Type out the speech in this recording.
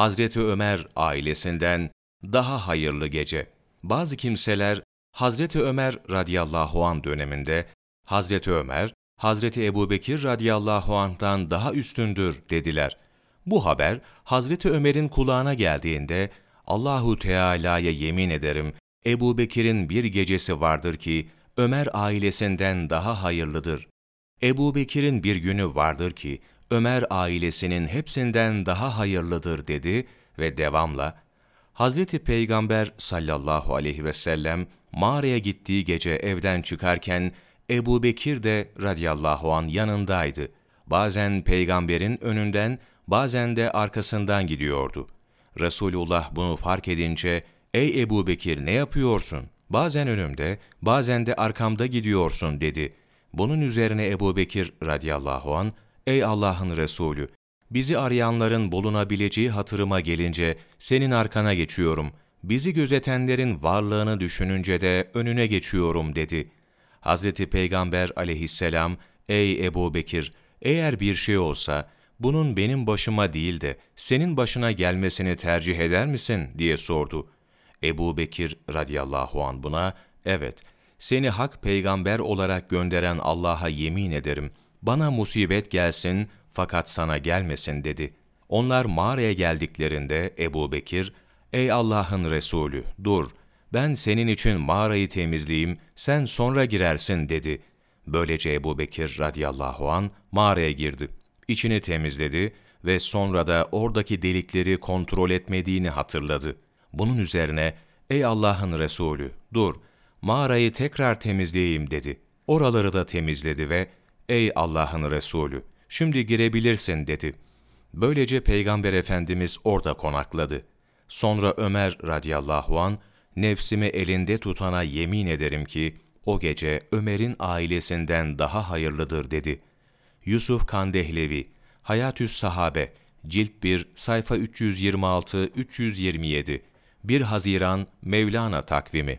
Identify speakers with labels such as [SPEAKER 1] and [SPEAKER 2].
[SPEAKER 1] Hazreti Ömer ailesinden daha hayırlı gece. Bazı kimseler Hazreti Ömer radıyallahu an döneminde Hazreti Ömer, Hazreti Ebubekir radıyallahu anh'tan daha üstündür dediler. Bu haber Hazreti Ömer'in kulağına geldiğinde Allahu Teala'ya yemin ederim Ebu Bekir'in bir gecesi vardır ki Ömer ailesinden daha hayırlıdır. Ebu Bekir'in bir günü vardır ki Ömer ailesinin hepsinden daha hayırlıdır dedi ve devamla Hazreti Peygamber sallallahu aleyhi ve sellem mağaraya gittiği gece evden çıkarken Ebu Bekir de radıyallahu an yanındaydı. Bazen peygamberin önünden, bazen de arkasından gidiyordu. Resulullah bunu fark edince, ''Ey Ebu Bekir ne yapıyorsun? Bazen önümde, bazen de arkamda gidiyorsun.'' dedi. Bunun üzerine Ebu Bekir radıyallahu an ''Ey Allah'ın Resulü, bizi arayanların bulunabileceği hatırıma gelince senin arkana geçiyorum. Bizi gözetenlerin varlığını düşününce de önüne geçiyorum.'' dedi. Hazreti Peygamber aleyhisselam, ''Ey Ebu Bekir, eğer bir şey olsa, bunun benim başıma değil de senin başına gelmesini tercih eder misin?'' diye sordu. Ebu Bekir radıyallahu an buna, ''Evet, seni hak peygamber olarak gönderen Allah'a yemin ederim, bana musibet gelsin fakat sana gelmesin.'' dedi. Onlar mağaraya geldiklerinde Ebu Bekir, ''Ey Allah'ın Resulü, dur, ben senin için mağarayı temizleyeyim, sen sonra girersin.'' dedi. Böylece Ebu Bekir radıyallahu an mağaraya girdi. İçini temizledi ve sonra da oradaki delikleri kontrol etmediğini hatırladı. Bunun üzerine, ''Ey Allah'ın Resulü, dur, mağarayı tekrar temizleyeyim.'' dedi. Oraları da temizledi ve, ''Ey Allah'ın Resulü, şimdi girebilirsin.'' dedi. Böylece Peygamber Efendimiz orada konakladı. Sonra Ömer radıyallahu an nefsimi elinde tutana yemin ederim ki, o gece Ömer'in ailesinden daha hayırlıdır dedi. Yusuf Kandehlevi, Hayatüs Sahabe, Cilt 1, sayfa 326-327, 1 Haziran Mevlana takvimi